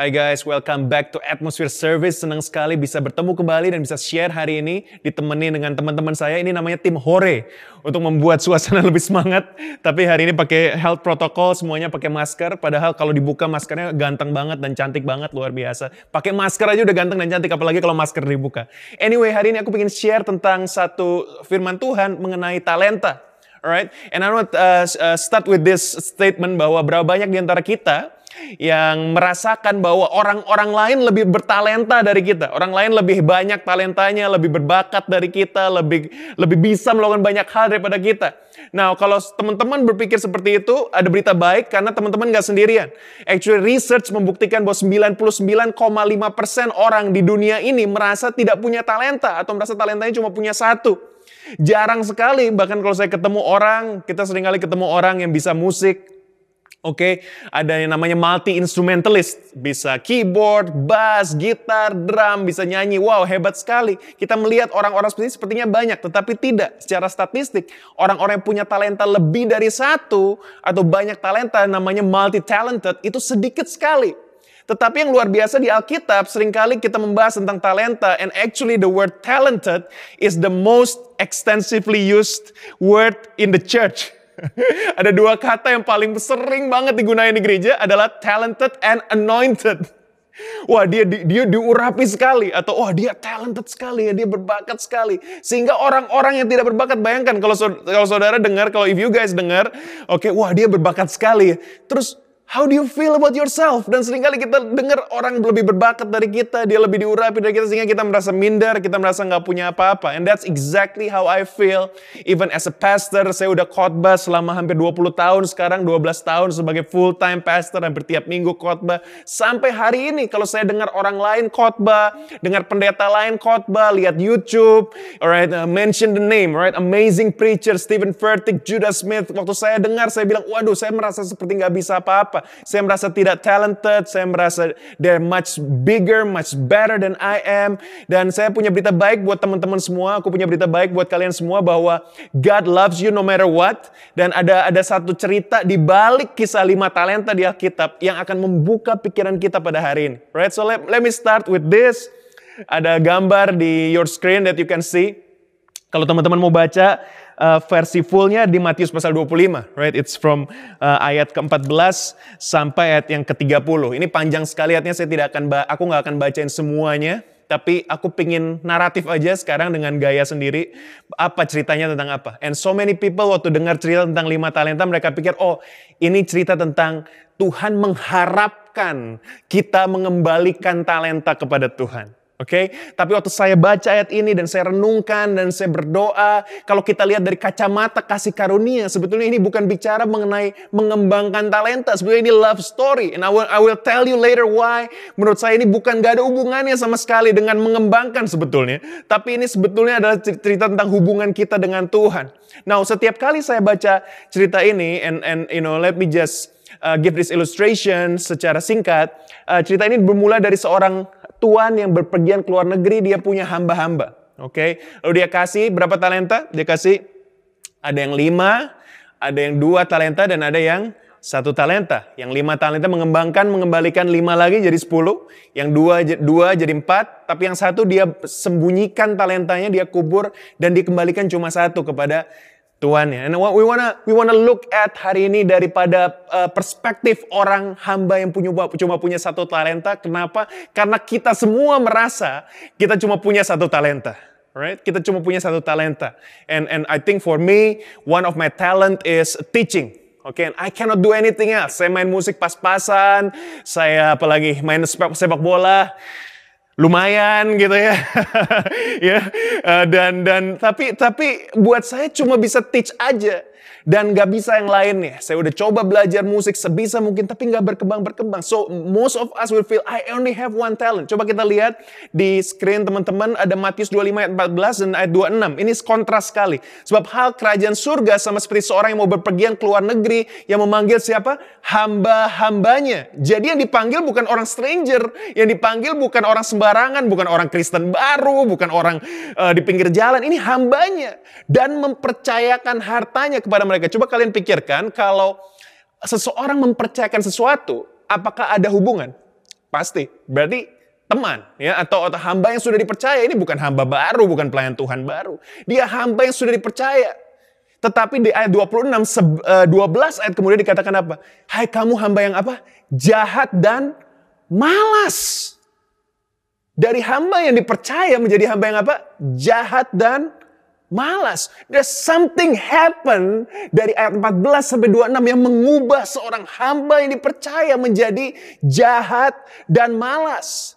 Hai guys, welcome back to Atmosphere Service. Senang sekali bisa bertemu kembali dan bisa share hari ini ditemani dengan teman-teman saya. Ini namanya tim Hore untuk membuat suasana lebih semangat. Tapi hari ini pakai health protocol, semuanya pakai masker. Padahal kalau dibuka maskernya ganteng banget dan cantik banget, luar biasa. Pakai masker aja udah ganteng dan cantik, apalagi kalau masker dibuka. Anyway, hari ini aku ingin share tentang satu firman Tuhan mengenai talenta. Alright, and I want uh, uh, start with this statement bahwa berapa banyak di antara kita yang merasakan bahwa orang-orang lain lebih bertalenta dari kita. Orang lain lebih banyak talentanya, lebih berbakat dari kita, lebih lebih bisa melakukan banyak hal daripada kita. Nah, kalau teman-teman berpikir seperti itu, ada berita baik karena teman-teman nggak sendirian. Actually, research membuktikan bahwa 99,5% orang di dunia ini merasa tidak punya talenta atau merasa talentanya cuma punya satu. Jarang sekali, bahkan kalau saya ketemu orang, kita sering kali ketemu orang yang bisa musik, Oke, okay? ada yang namanya multi instrumentalist, bisa keyboard, bass, gitar, drum, bisa nyanyi. Wow, hebat sekali. Kita melihat orang-orang seperti ini sepertinya banyak, tetapi tidak. Secara statistik, orang-orang yang punya talenta lebih dari satu atau banyak talenta namanya multi talented itu sedikit sekali. Tetapi yang luar biasa di Alkitab sering kali kita membahas tentang talenta and actually the word talented is the most extensively used word in the church. Ada dua kata yang paling sering banget digunakan di gereja adalah talented and anointed. Wah dia dia diurapi sekali atau wah dia talented sekali ya dia berbakat sekali sehingga orang-orang yang tidak berbakat bayangkan kalau kalau saudara dengar kalau if you guys dengar oke okay, wah dia berbakat sekali terus How do you feel about yourself? Dan sering kali kita dengar orang lebih berbakat dari kita, dia lebih diurapi dari kita sehingga kita merasa minder, kita merasa nggak punya apa-apa. And that's exactly how I feel. Even as a pastor, saya udah khotbah selama hampir 20 tahun sekarang, 12 tahun sebagai full time pastor, hampir tiap minggu khotbah. Sampai hari ini kalau saya dengar orang lain khotbah, dengar pendeta lain khotbah, lihat YouTube, alright, uh, mention the name, right? Amazing preacher Stephen Furtick, Judah Smith. Waktu saya dengar, saya bilang, waduh, saya merasa seperti nggak bisa apa-apa. Saya merasa tidak talented, saya merasa they're much bigger, much better than I am. Dan saya punya berita baik buat teman-teman semua, aku punya berita baik buat kalian semua bahwa God loves you no matter what. Dan ada ada satu cerita di balik kisah lima talenta di Alkitab yang akan membuka pikiran kita pada hari ini. Right? So let, let me start with this. Ada gambar di your screen that you can see. Kalau teman-teman mau baca, uh, versi fullnya di Matius pasal 25, right? It's from uh, ayat ke-14 sampai ayat yang ke-30. Ini panjang sekali ayatnya, saya tidak akan aku nggak akan bacain semuanya, tapi aku pingin naratif aja sekarang dengan gaya sendiri apa ceritanya tentang apa. And so many people waktu dengar cerita tentang lima talenta mereka pikir oh ini cerita tentang Tuhan mengharapkan kita mengembalikan talenta kepada Tuhan. Oke, okay? tapi waktu saya baca ayat ini dan saya renungkan dan saya berdoa, kalau kita lihat dari kacamata kasih karunia, sebetulnya ini bukan bicara mengenai mengembangkan talenta, sebetulnya ini love story. And I will, I will tell you later why. Menurut saya ini bukan gak ada hubungannya sama sekali dengan mengembangkan sebetulnya, tapi ini sebetulnya adalah cerita tentang hubungan kita dengan Tuhan. Nah, setiap kali saya baca cerita ini, and and you know, let me just uh, give this illustration secara singkat. Uh, cerita ini bermula dari seorang tuan yang berpergian ke luar negeri, dia punya hamba-hamba. Oke, okay? lalu dia kasih berapa talenta? Dia kasih ada yang lima, ada yang dua talenta, dan ada yang satu talenta. Yang lima talenta mengembangkan, mengembalikan lima lagi jadi sepuluh. Yang dua, dua jadi empat. Tapi yang satu dia sembunyikan talentanya, dia kubur, dan dikembalikan cuma satu kepada tuannya. And we wanna we wanna look at hari ini daripada uh, perspektif orang hamba yang punya cuma punya satu talenta. Kenapa? Karena kita semua merasa kita cuma punya satu talenta. Right? Kita cuma punya satu talenta. And and I think for me one of my talent is teaching. Oke, okay, I cannot do anything else. Saya main musik pas-pasan, saya apalagi main sepak, sepak bola lumayan gitu ya. ya uh, dan dan tapi tapi buat saya cuma bisa teach aja dan gak bisa yang lainnya. Saya udah coba belajar musik sebisa mungkin tapi gak berkembang-berkembang. So most of us will feel I only have one talent. Coba kita lihat di screen teman-teman ada Matius 25 ayat 14 dan ayat 26. Ini kontras sekali. Sebab hal kerajaan surga sama seperti seorang yang mau berpergian ke luar negeri yang memanggil siapa? Hamba-hambanya. Jadi yang dipanggil bukan orang stranger, yang dipanggil bukan orang sembarangan, bukan orang Kristen baru, bukan orang uh, di pinggir jalan. Ini hambanya dan mempercayakan hartanya kepada mereka. Coba kalian pikirkan kalau seseorang mempercayakan sesuatu, apakah ada hubungan? Pasti. Berarti teman ya atau, atau hamba yang sudah dipercaya ini bukan hamba baru, bukan pelayan Tuhan baru. Dia hamba yang sudah dipercaya. Tetapi di ayat 26 12 eh, ayat kemudian dikatakan apa? Hai kamu hamba yang apa? Jahat dan malas. Dari hamba yang dipercaya menjadi hamba yang apa? Jahat dan malas. There's something happen dari ayat 14 sampai 26 yang mengubah seorang hamba yang dipercaya menjadi jahat dan malas.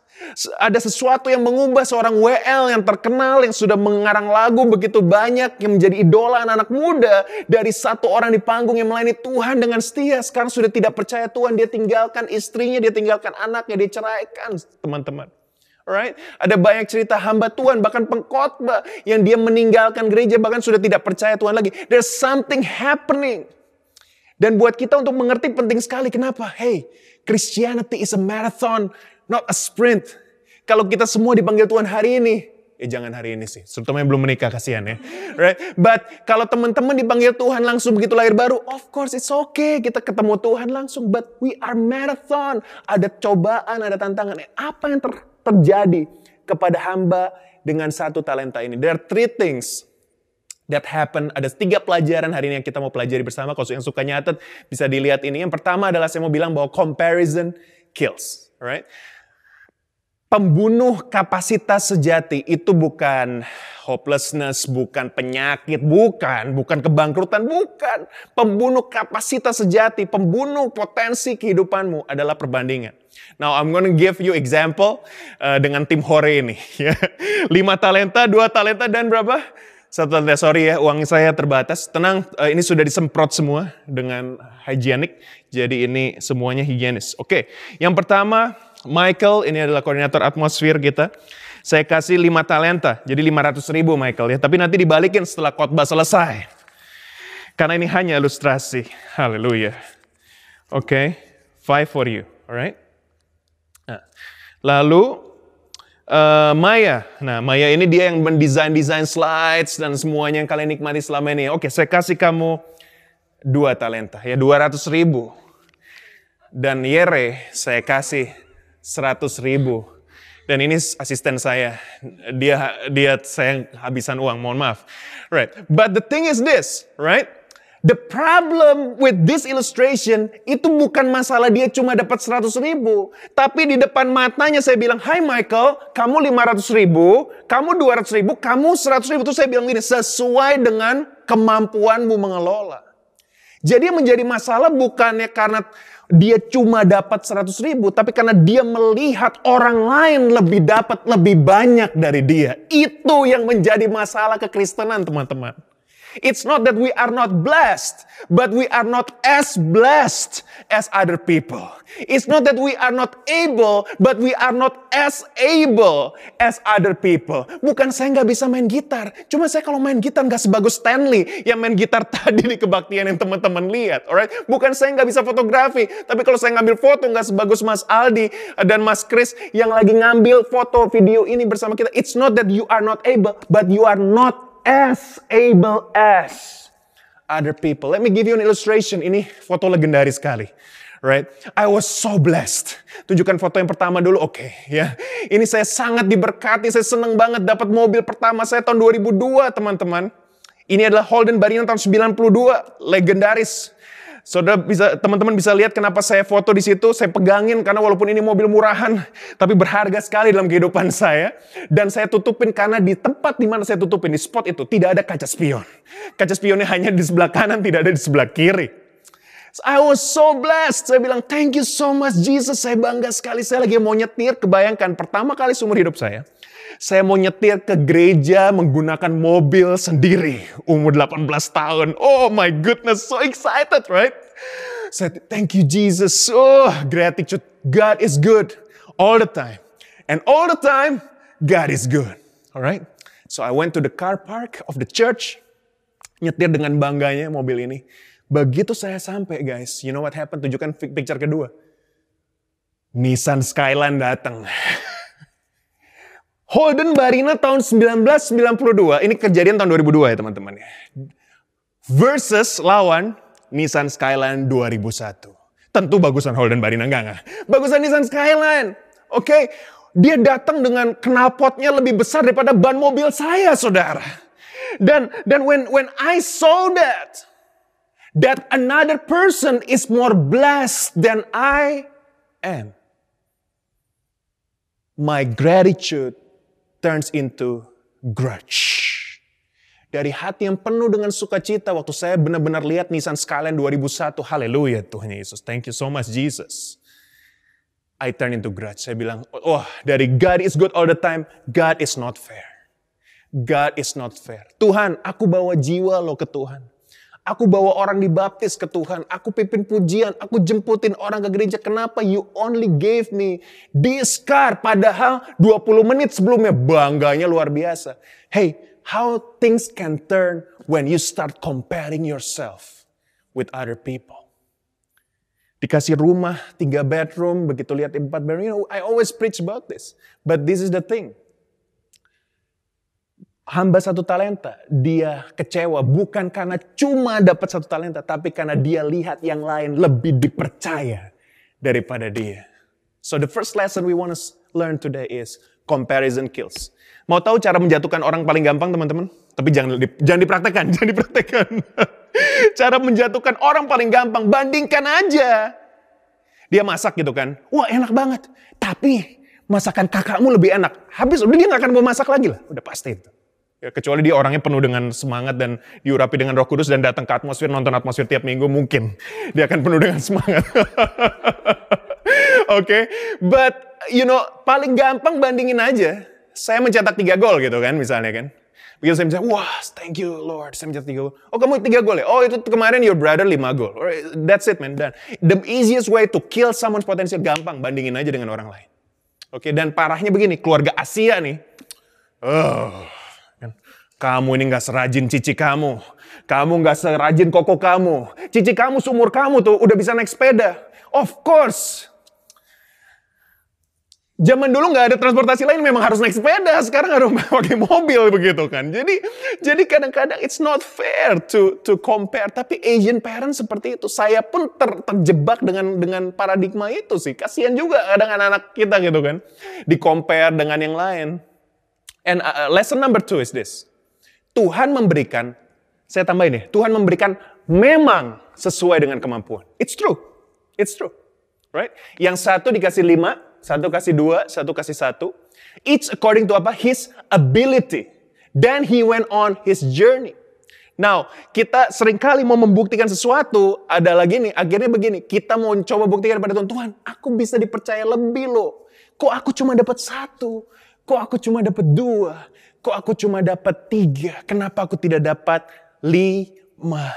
Ada sesuatu yang mengubah seorang WL yang terkenal, yang sudah mengarang lagu begitu banyak, yang menjadi idola anak-anak muda. Dari satu orang di panggung yang melayani Tuhan dengan setia. Sekarang sudah tidak percaya Tuhan, dia tinggalkan istrinya, dia tinggalkan anaknya, dia ceraikan teman-teman. Alright? Ada banyak cerita hamba Tuhan, bahkan pengkhotbah yang dia meninggalkan gereja, bahkan sudah tidak percaya Tuhan lagi. There's something happening. Dan buat kita untuk mengerti penting sekali. Kenapa? Hey, Christianity is a marathon, not a sprint. Kalau kita semua dipanggil Tuhan hari ini, eh jangan hari ini sih, terutama yang belum menikah kasihan ya. Right? But kalau teman-teman dipanggil Tuhan langsung begitu lahir baru, of course it's okay kita ketemu Tuhan langsung. But we are marathon, ada cobaan, ada tantangan. Eh, apa yang ter terjadi kepada hamba dengan satu talenta ini. There are three things that happen. Ada tiga pelajaran hari ini yang kita mau pelajari bersama. Kalau yang suka nyatet bisa dilihat ini. Yang pertama adalah saya mau bilang bahwa comparison kills. Alright? Pembunuh kapasitas sejati itu bukan hopelessness, bukan penyakit, bukan, bukan kebangkrutan, bukan. Pembunuh kapasitas sejati, pembunuh potensi kehidupanmu adalah perbandingan. Now I'm gonna give you example uh, dengan tim Hore ini. Ya. Lima talenta, dua talenta dan berapa? Satu talenta, sorry ya uang saya terbatas. Tenang, uh, ini sudah disemprot semua dengan hygienik. Jadi ini semuanya higienis. Oke, okay. yang pertama Michael, ini adalah koordinator atmosfer kita. Saya kasih 5 talenta, jadi 500 ribu Michael ya. Tapi nanti dibalikin setelah khotbah selesai. Karena ini hanya ilustrasi. Haleluya. Oke, okay. five for you. Alright. Lalu uh, Maya. Nah, Maya ini dia yang mendesain-desain slides dan semuanya yang kalian nikmati selama ini. Oke, saya kasih kamu dua talenta, ya 200 ribu. Dan Yere saya kasih 100 ribu. Dan ini asisten saya. Dia dia saya habisan uang, mohon maaf. Right. But the thing is this, right? The problem with this illustration itu bukan masalah dia cuma dapat 100 ribu. Tapi di depan matanya saya bilang, Hai Michael, kamu 500 ribu, kamu 200 ribu, kamu 100 ribu. Itu saya bilang gini, sesuai dengan kemampuanmu mengelola. Jadi menjadi masalah bukannya karena dia cuma dapat 100 ribu, tapi karena dia melihat orang lain lebih dapat lebih banyak dari dia. Itu yang menjadi masalah kekristenan teman-teman. It's not that we are not blessed, but we are not as blessed as other people. It's not that we are not able, but we are not as able as other people. Bukan saya nggak bisa main gitar, cuma saya kalau main gitar nggak sebagus Stanley yang main gitar tadi di kebaktian yang teman-teman lihat, alright? Bukan saya nggak bisa fotografi, tapi kalau saya ngambil foto nggak sebagus Mas Aldi dan Mas Chris yang lagi ngambil foto video ini bersama kita. It's not that you are not able, but you are not as able as other people. Let me give you an illustration. Ini foto legendaris sekali. Right? I was so blessed. Tunjukkan foto yang pertama dulu. Oke, okay, ya. Ini saya sangat diberkati. Saya senang banget dapat mobil pertama saya tahun 2002, teman-teman. Ini adalah Holden Barina tahun 92, legendaris. Saudara bisa teman-teman bisa lihat kenapa saya foto di situ, saya pegangin karena walaupun ini mobil murahan, tapi berharga sekali dalam kehidupan saya dan saya tutupin karena di tempat di mana saya tutupin di spot itu tidak ada kaca spion. Kaca spionnya hanya di sebelah kanan, tidak ada di sebelah kiri. I was so blessed. Saya bilang, thank you so much Jesus. Saya bangga sekali. Saya lagi mau nyetir. Kebayangkan pertama kali seumur hidup saya. Saya mau nyetir ke gereja menggunakan mobil sendiri. Umur 18 tahun. Oh my goodness, so excited, right? Saya thank you Jesus. Oh, gratitude. God is good all the time. And all the time, God is good. Alright? So I went to the car park of the church. Nyetir dengan bangganya mobil ini. Begitu saya sampai guys, you know what happened? Tunjukkan picture kedua. Nissan Skyline datang. Holden Barina tahun 1992, ini kejadian tahun 2002 ya teman-teman. Versus lawan Nissan Skyline 2001. Tentu bagusan Holden Barina, enggak enggak. Bagusan Nissan Skyline. Oke, okay? dia datang dengan knalpotnya lebih besar daripada ban mobil saya, saudara. Dan dan when when I saw that, that another person is more blessed than I am, my gratitude turns into grudge. Dari hati yang penuh dengan sukacita waktu saya benar-benar lihat Nissan Skyline 2001. Haleluya Tuhan Yesus. Thank you so much Jesus. I turn into grudge. Saya bilang, oh dari God is good all the time, God is not fair. God is not fair. Tuhan, aku bawa jiwa lo ke Tuhan. Aku bawa orang dibaptis ke Tuhan. Aku pimpin pujian. Aku jemputin orang ke gereja. Kenapa you only gave me this car? Padahal 20 menit sebelumnya bangganya luar biasa. Hey, how things can turn when you start comparing yourself with other people. Dikasih rumah, tiga bedroom, begitu lihat empat bedroom. You know, I always preach about this. But this is the thing. Hamba satu talenta, dia kecewa bukan karena cuma dapat satu talenta, tapi karena dia lihat yang lain lebih dipercaya daripada dia. So the first lesson we want to learn today is comparison kills. Mau tahu cara menjatuhkan orang paling gampang teman-teman? Tapi jangan jangan dipraktekkan, jangan dipraktekkan. cara menjatuhkan orang paling gampang, bandingkan aja. Dia masak gitu kan, wah enak banget. Tapi masakan kakakmu lebih enak. Habis udah dia nggak akan mau masak lagi lah, udah pasti itu. Ya, kecuali dia orangnya penuh dengan semangat dan diurapi dengan roh kudus dan datang ke atmosfer, nonton atmosfer tiap minggu, mungkin dia akan penuh dengan semangat. Oke, okay? but you know, paling gampang bandingin aja saya mencetak tiga gol gitu kan misalnya kan. Begitu saya bilang, wah thank you Lord, saya mencetak tiga gol. Oh kamu tiga gol ya? Oh itu kemarin your brother lima gol. That's it man. Dan the easiest way to kill someone's potential gampang, bandingin aja dengan orang lain. Oke, okay, dan parahnya begini, keluarga Asia nih. Oh. Kamu ini gak serajin cici kamu. Kamu gak serajin koko kamu. Cici kamu seumur kamu tuh udah bisa naik sepeda. Of course, Zaman dulu nggak ada transportasi lain, memang harus naik sepeda. Sekarang harus pakai mobil begitu kan. Jadi, jadi kadang-kadang it's not fair to to compare. Tapi Asian parents seperti itu. Saya pun ter, terjebak dengan dengan paradigma itu sih. Kasihan juga kadang anak-anak kita gitu kan, di compare dengan yang lain. And uh, uh, lesson number two is this. Tuhan memberikan, saya tambahin nih, Tuhan memberikan memang sesuai dengan kemampuan. It's true. It's true. Right? Yang satu dikasih lima, satu kasih dua, satu kasih satu. Each according to apa? His ability. Then he went on his journey. Now, kita sering kali mau membuktikan sesuatu, ada lagi nih, akhirnya begini, kita mau coba buktikan pada Tuhan, Tuhan, aku bisa dipercaya lebih loh. Kok aku cuma dapat satu? Kok aku cuma dapat dua? Kok aku cuma dapat tiga? Kenapa aku tidak dapat lima?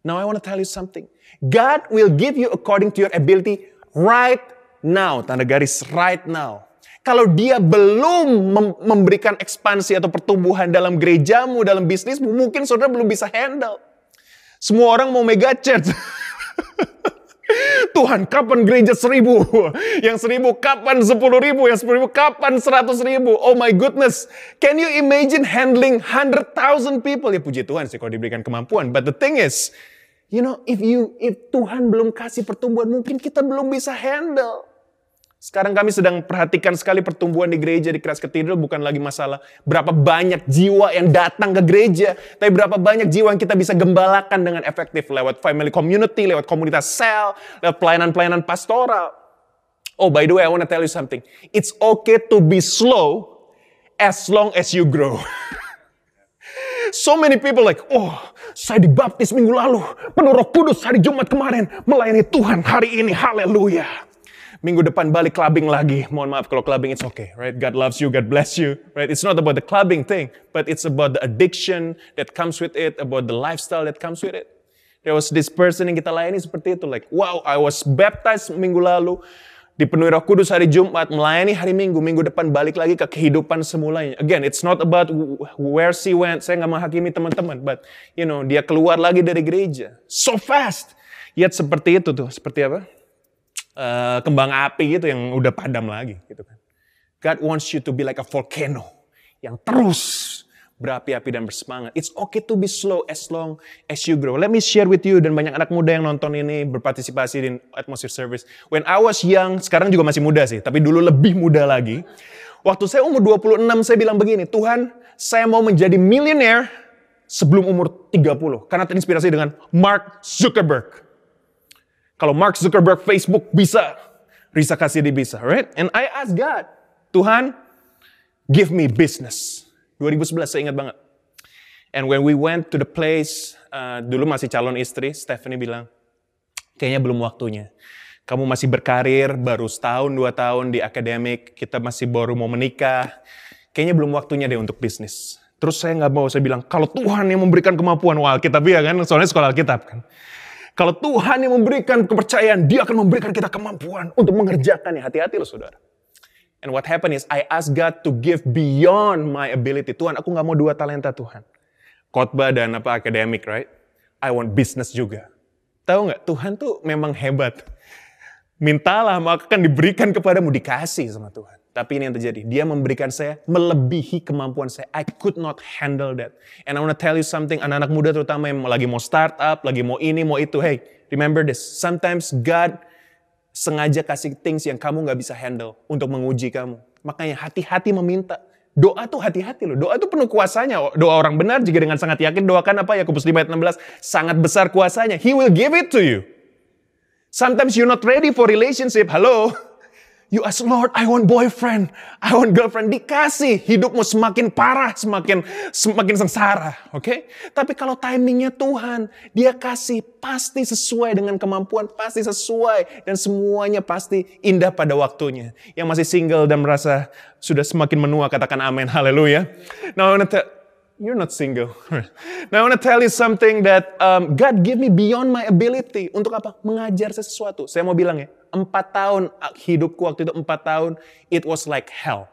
Now I want to tell you something. God will give you according to your ability right now, tanda garis right now. Kalau dia belum memberikan ekspansi atau pertumbuhan dalam gerejamu, dalam bisnismu, mungkin saudara belum bisa handle. Semua orang mau mega church. Tuhan, kapan gereja seribu? Yang seribu kapan sepuluh ribu? Yang sepuluh ribu kapan seratus ribu? Oh my goodness. Can you imagine handling hundred thousand people? Ya puji Tuhan sih kalau diberikan kemampuan. But the thing is, you know, if you if Tuhan belum kasih pertumbuhan, mungkin kita belum bisa handle. Sekarang kami sedang perhatikan sekali pertumbuhan di gereja di Christ Cathedral bukan lagi masalah berapa banyak jiwa yang datang ke gereja, tapi berapa banyak jiwa yang kita bisa gembalakan dengan efektif lewat family community, lewat komunitas sel, lewat pelayanan-pelayanan pastoral. Oh, by the way, I want to tell you something. It's okay to be slow as long as you grow. so many people like, oh, saya dibaptis minggu lalu, penuh roh kudus hari Jumat kemarin, melayani Tuhan hari ini, haleluya minggu depan balik clubbing lagi. Mohon maaf kalau clubbing it's okay, right? God loves you, God bless you, right? It's not about the clubbing thing, but it's about the addiction that comes with it, about the lifestyle that comes with it. There was this person yang kita layani seperti itu, like, wow, I was baptized minggu lalu, dipenuhi roh kudus hari Jumat, melayani hari Minggu, minggu depan balik lagi ke kehidupan semulanya. Again, it's not about where she went, saya nggak menghakimi teman-teman, but you know, dia keluar lagi dari gereja. So fast. Yet seperti itu tuh, seperti apa? Uh, kembang api gitu yang udah padam lagi gitu kan. God wants you to be like a volcano yang terus berapi-api dan bersemangat. It's okay to be slow as long as you grow. Let me share with you dan banyak anak muda yang nonton ini berpartisipasi di atmosphere service. When I was young, sekarang juga masih muda sih, tapi dulu lebih muda lagi. Waktu saya umur 26, saya bilang begini, Tuhan, saya mau menjadi millionaire sebelum umur 30. Karena terinspirasi dengan Mark Zuckerberg. Kalau Mark Zuckerberg Facebook bisa, Risa kasih di bisa, right? And I ask God, Tuhan, give me business. 2011 saya ingat banget. And when we went to the place, uh, dulu masih calon istri, Stephanie bilang, kayaknya belum waktunya. Kamu masih berkarir, baru setahun, dua tahun di akademik, kita masih baru mau menikah. Kayaknya belum waktunya deh untuk bisnis. Terus saya nggak mau, saya bilang, kalau Tuhan yang memberikan kemampuan, wah Alkitab ya kan, soalnya sekolah Alkitab kan. Kalau Tuhan yang memberikan kepercayaan, dia akan memberikan kita kemampuan untuk mengerjakannya. Hati-hati loh saudara. And what happened is I ask God to give beyond my ability. Tuhan, aku nggak mau dua talenta Tuhan. Khotbah dan apa akademik, right? I want business juga. Tahu nggak? Tuhan tuh memang hebat. Mintalah maka akan diberikan kepadamu dikasih sama Tuhan. Tapi ini yang terjadi. Dia memberikan saya melebihi kemampuan saya. I could not handle that. And I want to tell you something. Anak-anak muda terutama yang lagi mau startup, lagi mau ini, mau itu. Hey, remember this. Sometimes God sengaja kasih things yang kamu nggak bisa handle untuk menguji kamu. Makanya hati-hati meminta. Doa tuh hati-hati loh. Doa tuh penuh kuasanya. Doa orang benar jika dengan sangat yakin doakan apa ya Yakobus 5 ayat 16 sangat besar kuasanya. He will give it to you. Sometimes you're not ready for relationship. Halo. You ask, Lord, I want boyfriend, I want girlfriend. Dikasih, hidupmu semakin parah, semakin semakin sengsara. Oke? Okay? Tapi kalau timingnya Tuhan, dia kasih pasti sesuai dengan kemampuan, pasti sesuai. Dan semuanya pasti indah pada waktunya. Yang masih single dan merasa sudah semakin menua, katakan amin, haleluya. Now, you're not single. Now I want to tell you something that um, God give me beyond my ability. Untuk apa? Mengajar sesuatu. Saya mau bilang ya, empat tahun hidupku waktu itu empat tahun it was like hell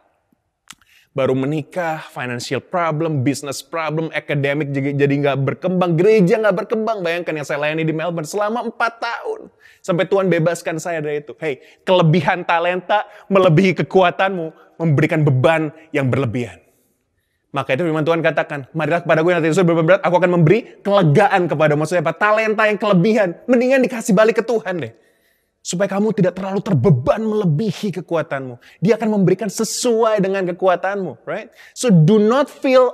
baru menikah, financial problem, business problem, academic jadi nggak berkembang, gereja nggak berkembang. Bayangkan yang saya layani di Melbourne selama empat tahun. Sampai Tuhan bebaskan saya dari itu. Hey, kelebihan talenta melebihi kekuatanmu, memberikan beban yang berlebihan. Maka itu firman Tuhan katakan, marilah kepada gue nanti beban berat, aku akan memberi kelegaan kepada maksudnya apa? Talenta yang kelebihan. Mendingan dikasih balik ke Tuhan deh. Supaya kamu tidak terlalu terbeban melebihi kekuatanmu. Dia akan memberikan sesuai dengan kekuatanmu, right? So do not feel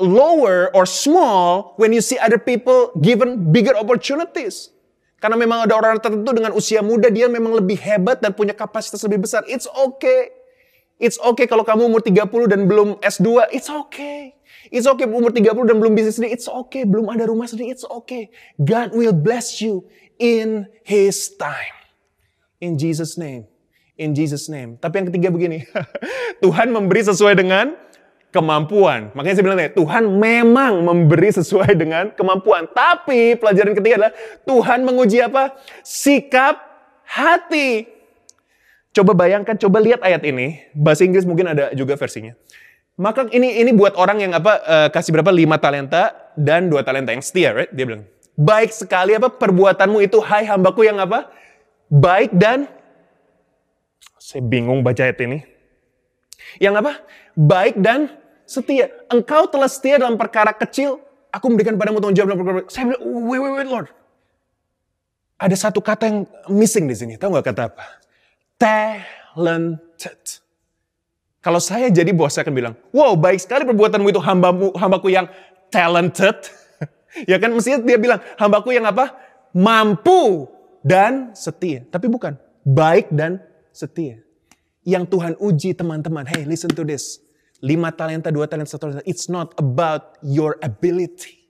lower or small when you see other people given bigger opportunities. Karena memang ada orang tertentu dengan usia muda dia memang lebih hebat dan punya kapasitas lebih besar. It's okay. It's okay kalau kamu umur 30 dan belum S2, it's okay. It's okay umur 30 dan belum bisnis sendiri, it's okay. Belum ada rumah sendiri, it's okay. God will bless you in His time. In Jesus name. In Jesus name. Tapi yang ketiga begini. Tuhan memberi sesuai dengan kemampuan. Makanya saya bilang Tuhan memang memberi sesuai dengan kemampuan. Tapi pelajaran ketiga adalah Tuhan menguji apa? Sikap hati. Coba bayangkan, coba lihat ayat ini. Bahasa Inggris mungkin ada juga versinya. Maka ini ini buat orang yang apa uh, kasih berapa lima talenta dan dua talenta yang setia, right? Dia bilang, baik sekali apa perbuatanmu itu, hai hambaku yang apa? Baik dan saya bingung baca ayat ini. Yang apa? Baik dan setia. Engkau telah setia dalam perkara kecil, aku memberikan padamu tanggung jawab dalam perkara. Saya bilang, wait, wait, wait, Lord. Ada satu kata yang missing di sini. Tahu nggak kata apa? Talented. Kalau saya jadi bos, saya akan bilang, wow baik sekali perbuatanmu itu hambamu, hambaku yang talented. ya kan mestinya dia bilang, hambaku yang apa? Mampu dan setia. Tapi bukan, baik dan setia. Yang Tuhan uji teman-teman, hey listen to this. Lima talenta, dua talenta, satu talenta. It's not about your ability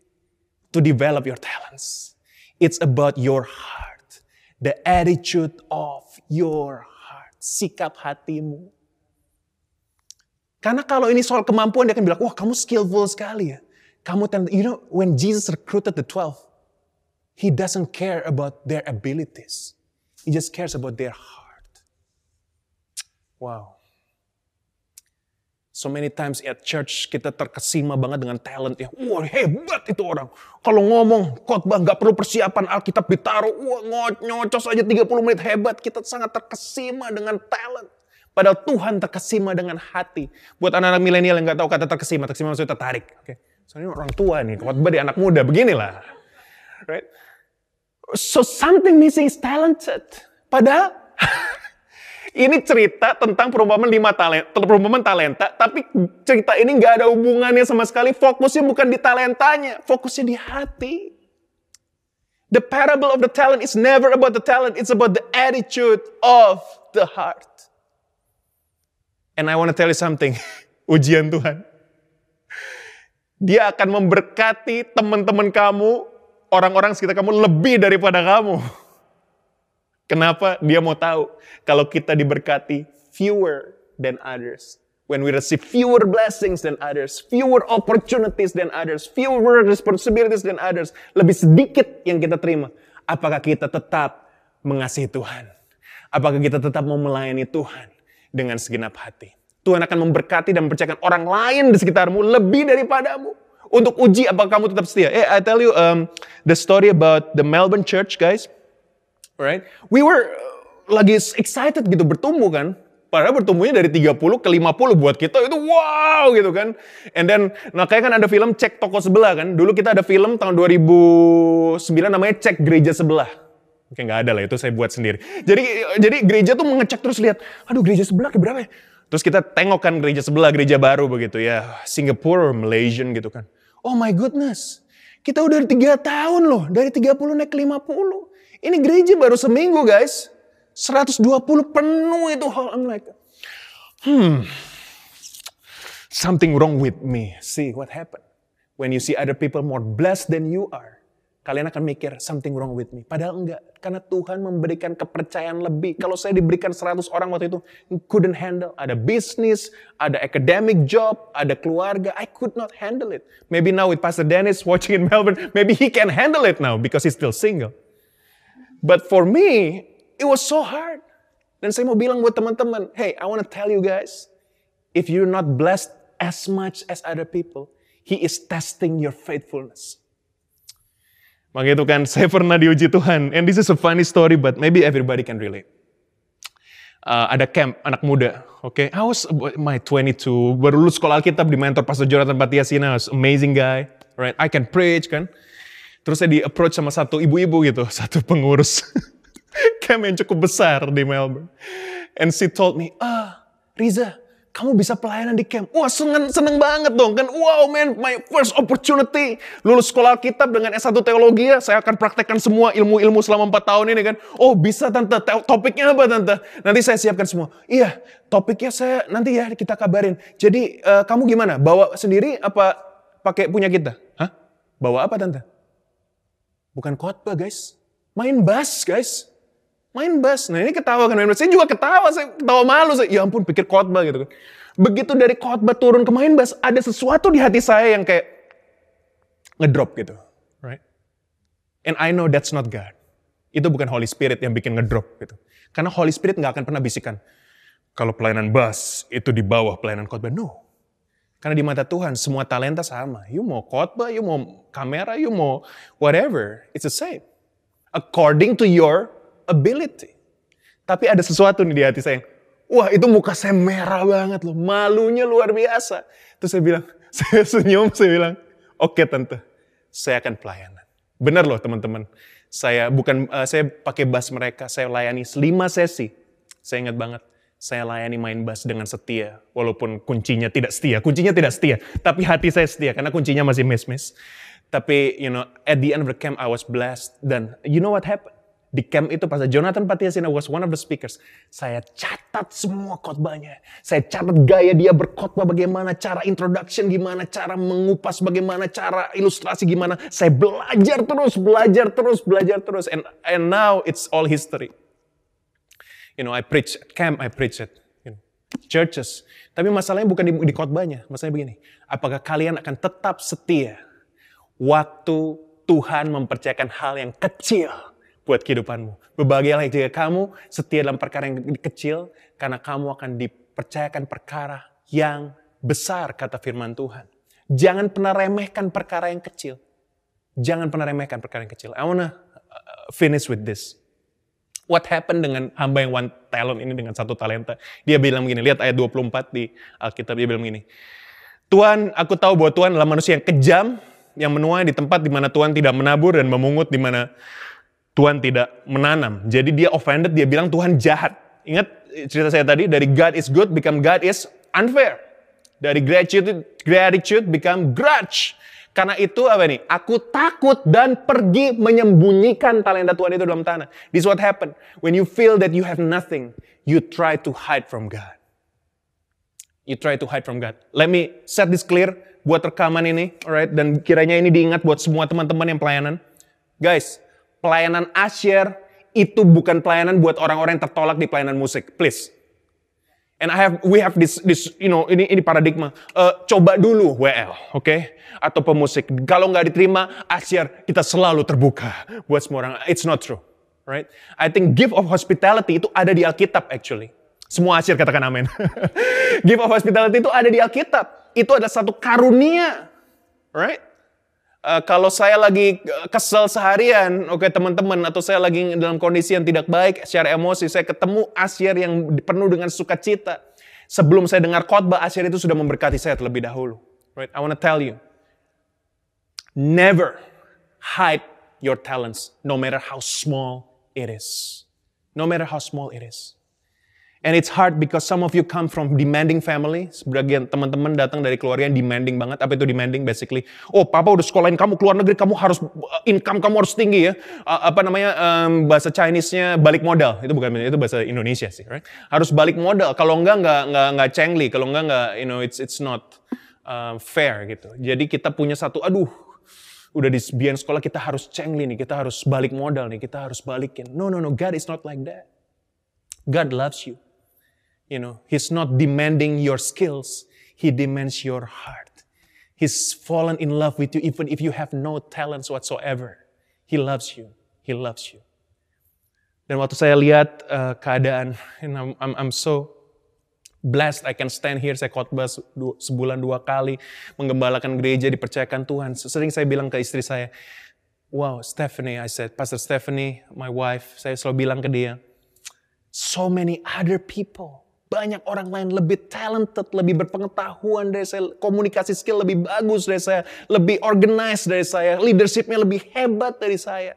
to develop your talents. It's about your heart. The attitude of your heart. Sikap hatimu karena kalau ini soal kemampuan, dia akan bilang, wah kamu skillful sekali ya. Kamu, you know, when Jesus recruited the 12, He doesn't care about their abilities. He just cares about their heart. Wow. So many times at church kita terkesima banget dengan talent ya. Wah hebat itu orang. Kalau ngomong khotbah nggak perlu persiapan Alkitab ditaruh. Wah nyocos aja 30 menit hebat. Kita sangat terkesima dengan talent. Padahal Tuhan terkesima dengan hati. Buat anak-anak milenial yang nggak tahu kata terkesima, terkesima maksudnya tertarik. Oke, okay. soalnya orang tua nih, khotbah di anak muda, beginilah. Right? So something missing is talented. Padahal ini cerita tentang perumpamaan lima talenta, perumpamaan talenta, tapi cerita ini nggak ada hubungannya sama sekali. Fokusnya bukan di talentanya, fokusnya di hati. The parable of the talent is never about the talent, it's about the attitude of the heart. And I want to tell you something. Ujian Tuhan. Dia akan memberkati teman-teman kamu, orang-orang sekitar kamu lebih daripada kamu. Kenapa? Dia mau tahu kalau kita diberkati fewer than others. When we receive fewer blessings than others, fewer opportunities than others, fewer responsibilities than others, lebih sedikit yang kita terima. Apakah kita tetap mengasihi Tuhan? Apakah kita tetap mau melayani Tuhan? dengan segenap hati. Tuhan akan memberkati dan mempercayakan orang lain di sekitarmu lebih daripadamu. Untuk uji apakah kamu tetap setia. Eh, I tell you um, the story about the Melbourne church, guys. Right? We were uh, lagi excited gitu bertumbuh kan. Padahal bertumbuhnya dari 30 ke 50 buat kita itu wow gitu kan. And then, nah kayak kan ada film Cek Toko Sebelah kan. Dulu kita ada film tahun 2009 namanya Cek Gereja Sebelah. Oke nggak ada lah itu saya buat sendiri. Jadi jadi gereja tuh mengecek terus lihat, aduh gereja sebelah berapa ya? Terus kita tengok kan gereja sebelah, gereja baru begitu ya, Singapura, Malaysian gitu kan. Oh my goodness, kita udah tiga tahun loh, dari 30 naik ke 50. Ini gereja baru seminggu guys, 120 penuh itu hall. I'm like, hmm, something wrong with me. See what happened. When you see other people more blessed than you are, kalian akan mikir something wrong with me. Padahal enggak. Karena Tuhan memberikan kepercayaan lebih. Kalau saya diberikan 100 orang waktu itu, couldn't handle. Ada bisnis, ada academic job, ada keluarga. I could not handle it. Maybe now with Pastor Dennis watching in Melbourne, maybe he can handle it now because he's still single. But for me, it was so hard. Dan saya mau bilang buat teman-teman, hey, I want to tell you guys, if you're not blessed as much as other people, He is testing your faithfulness. Maka itu kan saya pernah diuji Tuhan. And this is a funny story, but maybe everybody can relate. Uh, ada camp anak muda, oke? Okay? I was my 22, baru lulus sekolah Alkitab di mentor Pastor Jonathan Patiasina, amazing guy, right? I can preach kan. Terus saya di approach sama satu ibu-ibu gitu, satu pengurus camp yang cukup besar di Melbourne. And she told me, ah Riza, kamu bisa pelayanan di camp. Wah seneng, seneng banget dong kan. Wow man, my first opportunity. Lulus sekolah kitab dengan S1 teologi ya, saya akan praktekkan semua ilmu-ilmu selama 4 tahun ini kan. Oh bisa tante, topiknya apa tante? Nanti saya siapkan semua. Iya, topiknya saya nanti ya kita kabarin. Jadi uh, kamu gimana? Bawa sendiri apa pakai punya kita? Hah? Bawa apa tante? Bukan khotbah guys. Main bass guys main bass. Nah ini ketawa kan main bass. Saya juga ketawa, saya ketawa malu. Saya, ya ampun pikir khotbah gitu kan. Begitu dari khotbah turun ke main bass, ada sesuatu di hati saya yang kayak ngedrop gitu. Right? And I know that's not God. Itu bukan Holy Spirit yang bikin ngedrop gitu. Karena Holy Spirit nggak akan pernah bisikan, kalau pelayanan bass itu di bawah pelayanan khotbah. No. Karena di mata Tuhan semua talenta sama. You mau khotbah, you mau kamera, you mau whatever. It's the same. According to your ability. Tapi ada sesuatu nih di hati saya. Wah itu muka saya merah banget loh. Malunya luar biasa. Terus saya bilang, saya senyum, saya bilang, oke okay, tante, saya akan pelayanan. Benar loh teman-teman. Saya bukan, uh, saya pakai bass mereka, saya layani lima sesi. Saya ingat banget, saya layani main bass dengan setia. Walaupun kuncinya tidak setia. Kuncinya tidak setia. Tapi hati saya setia, karena kuncinya masih miss-miss. Tapi, you know, at the end of the camp, I was blessed. Dan, you know what happened? Di camp itu pas Jonathan Patiasina was one of the speakers. Saya catat semua khotbahnya. Saya catat gaya dia berkhotbah bagaimana, cara introduction gimana, cara mengupas bagaimana, cara ilustrasi gimana. Saya belajar terus, belajar terus, belajar terus. And, and now it's all history. You know, I preach at camp, I preach at you know, churches. Tapi masalahnya bukan di, di khotbahnya. Masalahnya begini. Apakah kalian akan tetap setia waktu Tuhan mempercayakan hal yang kecil buat kehidupanmu. Berbahagialah jika kamu setia dalam perkara yang kecil, karena kamu akan dipercayakan perkara yang besar, kata firman Tuhan. Jangan pernah remehkan perkara yang kecil. Jangan pernah remehkan perkara yang kecil. I wanna uh, finish with this. What happened dengan hamba yang talent ini dengan satu talenta. Dia bilang begini, lihat ayat 24 di Alkitab, dia bilang begini. Tuhan, aku tahu bahwa Tuhan adalah manusia yang kejam, yang menuai di tempat di mana Tuhan tidak menabur dan memungut di mana Tuhan tidak menanam. Jadi dia offended, dia bilang Tuhan jahat. Ingat cerita saya tadi, dari God is good, become God is unfair. Dari gratitude, gratitude become grudge. Karena itu apa nih? Aku takut dan pergi menyembunyikan talenta Tuhan itu dalam tanah. This is what happen. When you feel that you have nothing, you try to hide from God. You try to hide from God. Let me set this clear buat rekaman ini, alright? Dan kiranya ini diingat buat semua teman-teman yang pelayanan. Guys, pelayanan asyir itu bukan pelayanan buat orang-orang yang tertolak di pelayanan musik. Please. And I have, we have this, this, you know, ini ini paradigma. Uh, coba dulu WL, oke? Okay? Atau pemusik. Kalau nggak diterima, asyir kita selalu terbuka buat semua orang. It's not true, right? I think gift of hospitality itu ada di Alkitab actually. Semua asyir katakan amin. gift of hospitality itu ada di Alkitab. Itu adalah satu karunia, right? Uh, kalau saya lagi kesel seharian, oke okay, teman-teman, atau saya lagi dalam kondisi yang tidak baik secara emosi, saya ketemu Asyir yang penuh dengan sukacita. Sebelum saya dengar khotbah, Asyir itu sudah memberkati saya terlebih dahulu. Right? I want to tell you, never hide your talents, no matter how small it is. No matter how small it is. And it's hard because some of you come from demanding family. Sebagian teman-teman datang dari keluarga yang demanding banget. Apa itu demanding? Basically, oh papa udah sekolahin kamu keluar negeri, kamu harus uh, income kamu harus tinggi ya. Uh, apa namanya um, bahasa Chinese-nya balik modal. Itu bukan itu bahasa Indonesia sih, right? Harus balik modal. Kalau enggak enggak enggak enggak cengli. Kalau enggak enggak you know it's it's not uh, fair gitu. Jadi kita punya satu, aduh udah di sekolah kita harus cengli nih, kita harus balik modal nih, kita harus balikin. No, no, no, God is not like that. God loves you. You know, he's not demanding your skills. He demands your heart. He's fallen in love with you even if you have no talents whatsoever. He loves you. He loves you. Dan waktu saya lihat uh, keadaan, and I'm, I'm, I'm so blessed I can stand here, saya khotbah sebulan dua kali, menggembalakan gereja, dipercayakan Tuhan. Sering saya bilang ke istri saya, wow Stephanie, I said, Pastor Stephanie, my wife, saya selalu bilang ke dia, so many other people banyak orang lain lebih talented, lebih berpengetahuan dari saya, komunikasi skill lebih bagus dari saya, lebih organized dari saya, leadershipnya lebih hebat dari saya.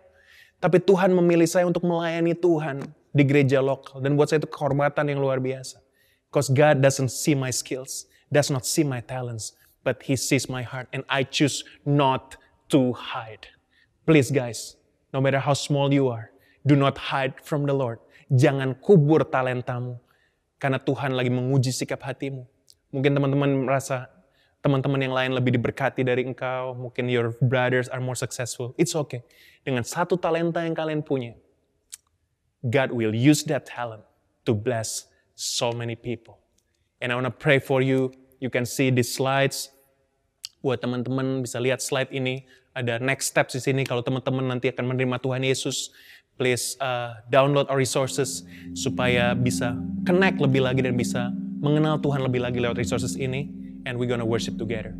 Tapi Tuhan memilih saya untuk melayani Tuhan di gereja lokal. Dan buat saya itu kehormatan yang luar biasa. Because God doesn't see my skills, does not see my talents, but He sees my heart. And I choose not to hide. Please guys, no matter how small you are, do not hide from the Lord. Jangan kubur talentamu karena Tuhan lagi menguji sikap hatimu. Mungkin teman-teman merasa teman-teman yang lain lebih diberkati dari engkau. Mungkin your brothers are more successful. It's okay. Dengan satu talenta yang kalian punya, God will use that talent to bless so many people. And I want to pray for you. You can see the slides. Buat teman-teman bisa lihat slide ini. Ada next steps di sini kalau teman-teman nanti akan menerima Tuhan Yesus please uh, download our resources supaya bisa connect lebih lagi dan bisa mengenal Tuhan lebih lagi lewat resources ini and we're gonna worship together.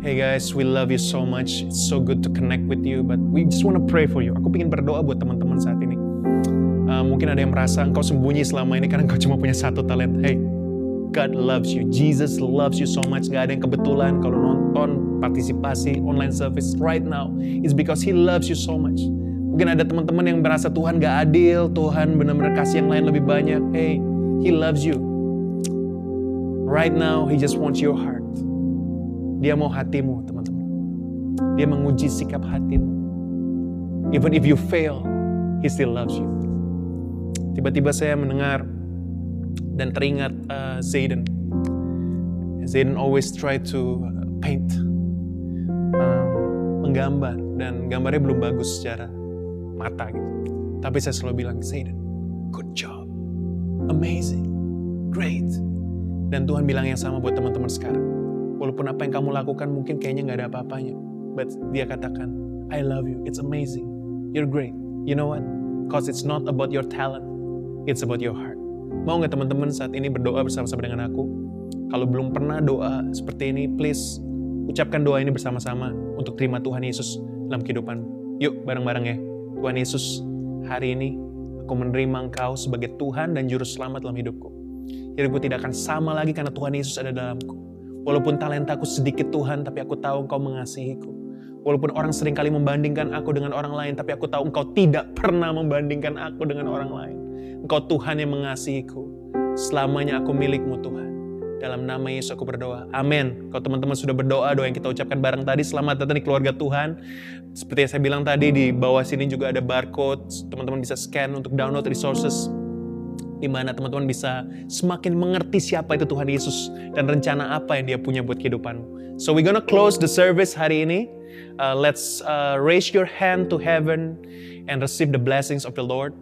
Hey guys, we love you so much. It's so good to connect with you, but we just wanna pray for you. Aku ingin berdoa buat teman-teman saat ini. Uh, mungkin ada yang merasa engkau sembunyi selama ini karena engkau cuma punya satu talent. Hey, God loves you. Jesus loves you so much. Gak ada yang kebetulan kalau nonton partisipasi online service right now. It's because He loves you so much. Mungkin ada teman-teman yang merasa Tuhan gak adil, Tuhan benar-benar kasih yang lain lebih banyak. Hey, He loves you. Right now, He just wants your heart. Dia mau hatimu, teman-teman. Dia menguji sikap hatimu. Even if you fail, He still loves you. Tiba-tiba saya mendengar dan teringat uh, Zayden. Zayden always try to paint, uh, menggambar, dan gambarnya belum bagus secara mata gitu. Tapi saya selalu bilang, Zayden, good job, amazing, great. Dan Tuhan bilang yang sama buat teman-teman sekarang. Walaupun apa yang kamu lakukan mungkin kayaknya nggak ada apa-apanya. But dia katakan, I love you, it's amazing, you're great. You know what? Cause it's not about your talent, it's about your heart. Mau nggak teman-teman saat ini berdoa bersama-sama dengan aku? Kalau belum pernah doa seperti ini, please ucapkan doa ini bersama-sama untuk terima Tuhan Yesus dalam kehidupan. Yuk bareng-bareng ya. Tuhan Yesus, hari ini aku Aku menerima Engkau sebagai Tuhan dan Juru Selamat dalam hidupku. Hidupku tidak akan sama lagi karena Tuhan Yesus ada dalamku. Walaupun talentaku sedikit Tuhan, tapi aku tahu Engkau mengasihiku. Walaupun orang sering kali membandingkan aku dengan orang lain, tapi aku tahu Engkau tidak pernah membandingkan aku dengan orang lain. Engkau Tuhan yang mengasihiku. Selamanya aku milikmu Tuhan. Dalam nama Yesus aku berdoa. Amin. Kalau teman-teman sudah berdoa, doa yang kita ucapkan bareng tadi, selamat datang di keluarga Tuhan. Seperti yang saya bilang tadi, di bawah sini juga ada barcode. Teman-teman bisa scan untuk download resources di mana teman-teman bisa semakin mengerti siapa itu Tuhan Yesus dan rencana apa yang dia punya buat kehidupanmu. So we're gonna close the service hari ini. Uh, let's uh, raise your hand to heaven and receive the blessings of the Lord.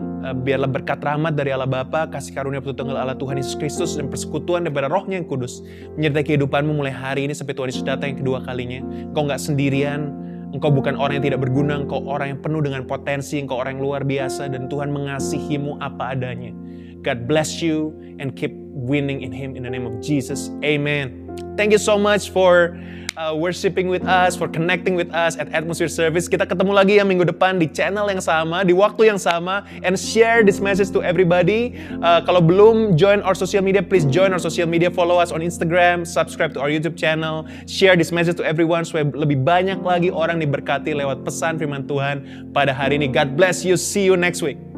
Uh, biarlah berkat rahmat dari Allah Bapa, kasih karunia tunggal Allah Tuhan Yesus Kristus dan persekutuan daripada Rohnya yang kudus menyertai kehidupanmu mulai hari ini sampai Tuhan Yesus datang yang kedua kalinya. Kau nggak sendirian, Engkau bukan orang yang tidak berguna, engkau orang yang penuh dengan potensi, engkau orang yang luar biasa, dan Tuhan mengasihimu apa adanya. God bless you and keep winning in Him in the name of Jesus. Amen. Thank you so much for uh, worshiping with us, for connecting with us at Atmosphere Service. Kita ketemu lagi ya minggu depan di channel yang sama, di waktu yang sama, and share this message to everybody. Uh, kalau belum join our social media, please join our social media, follow us on Instagram, subscribe to our YouTube channel, share this message to everyone supaya lebih banyak lagi orang diberkati lewat pesan firman Tuhan pada hari ini. God bless you. See you next week.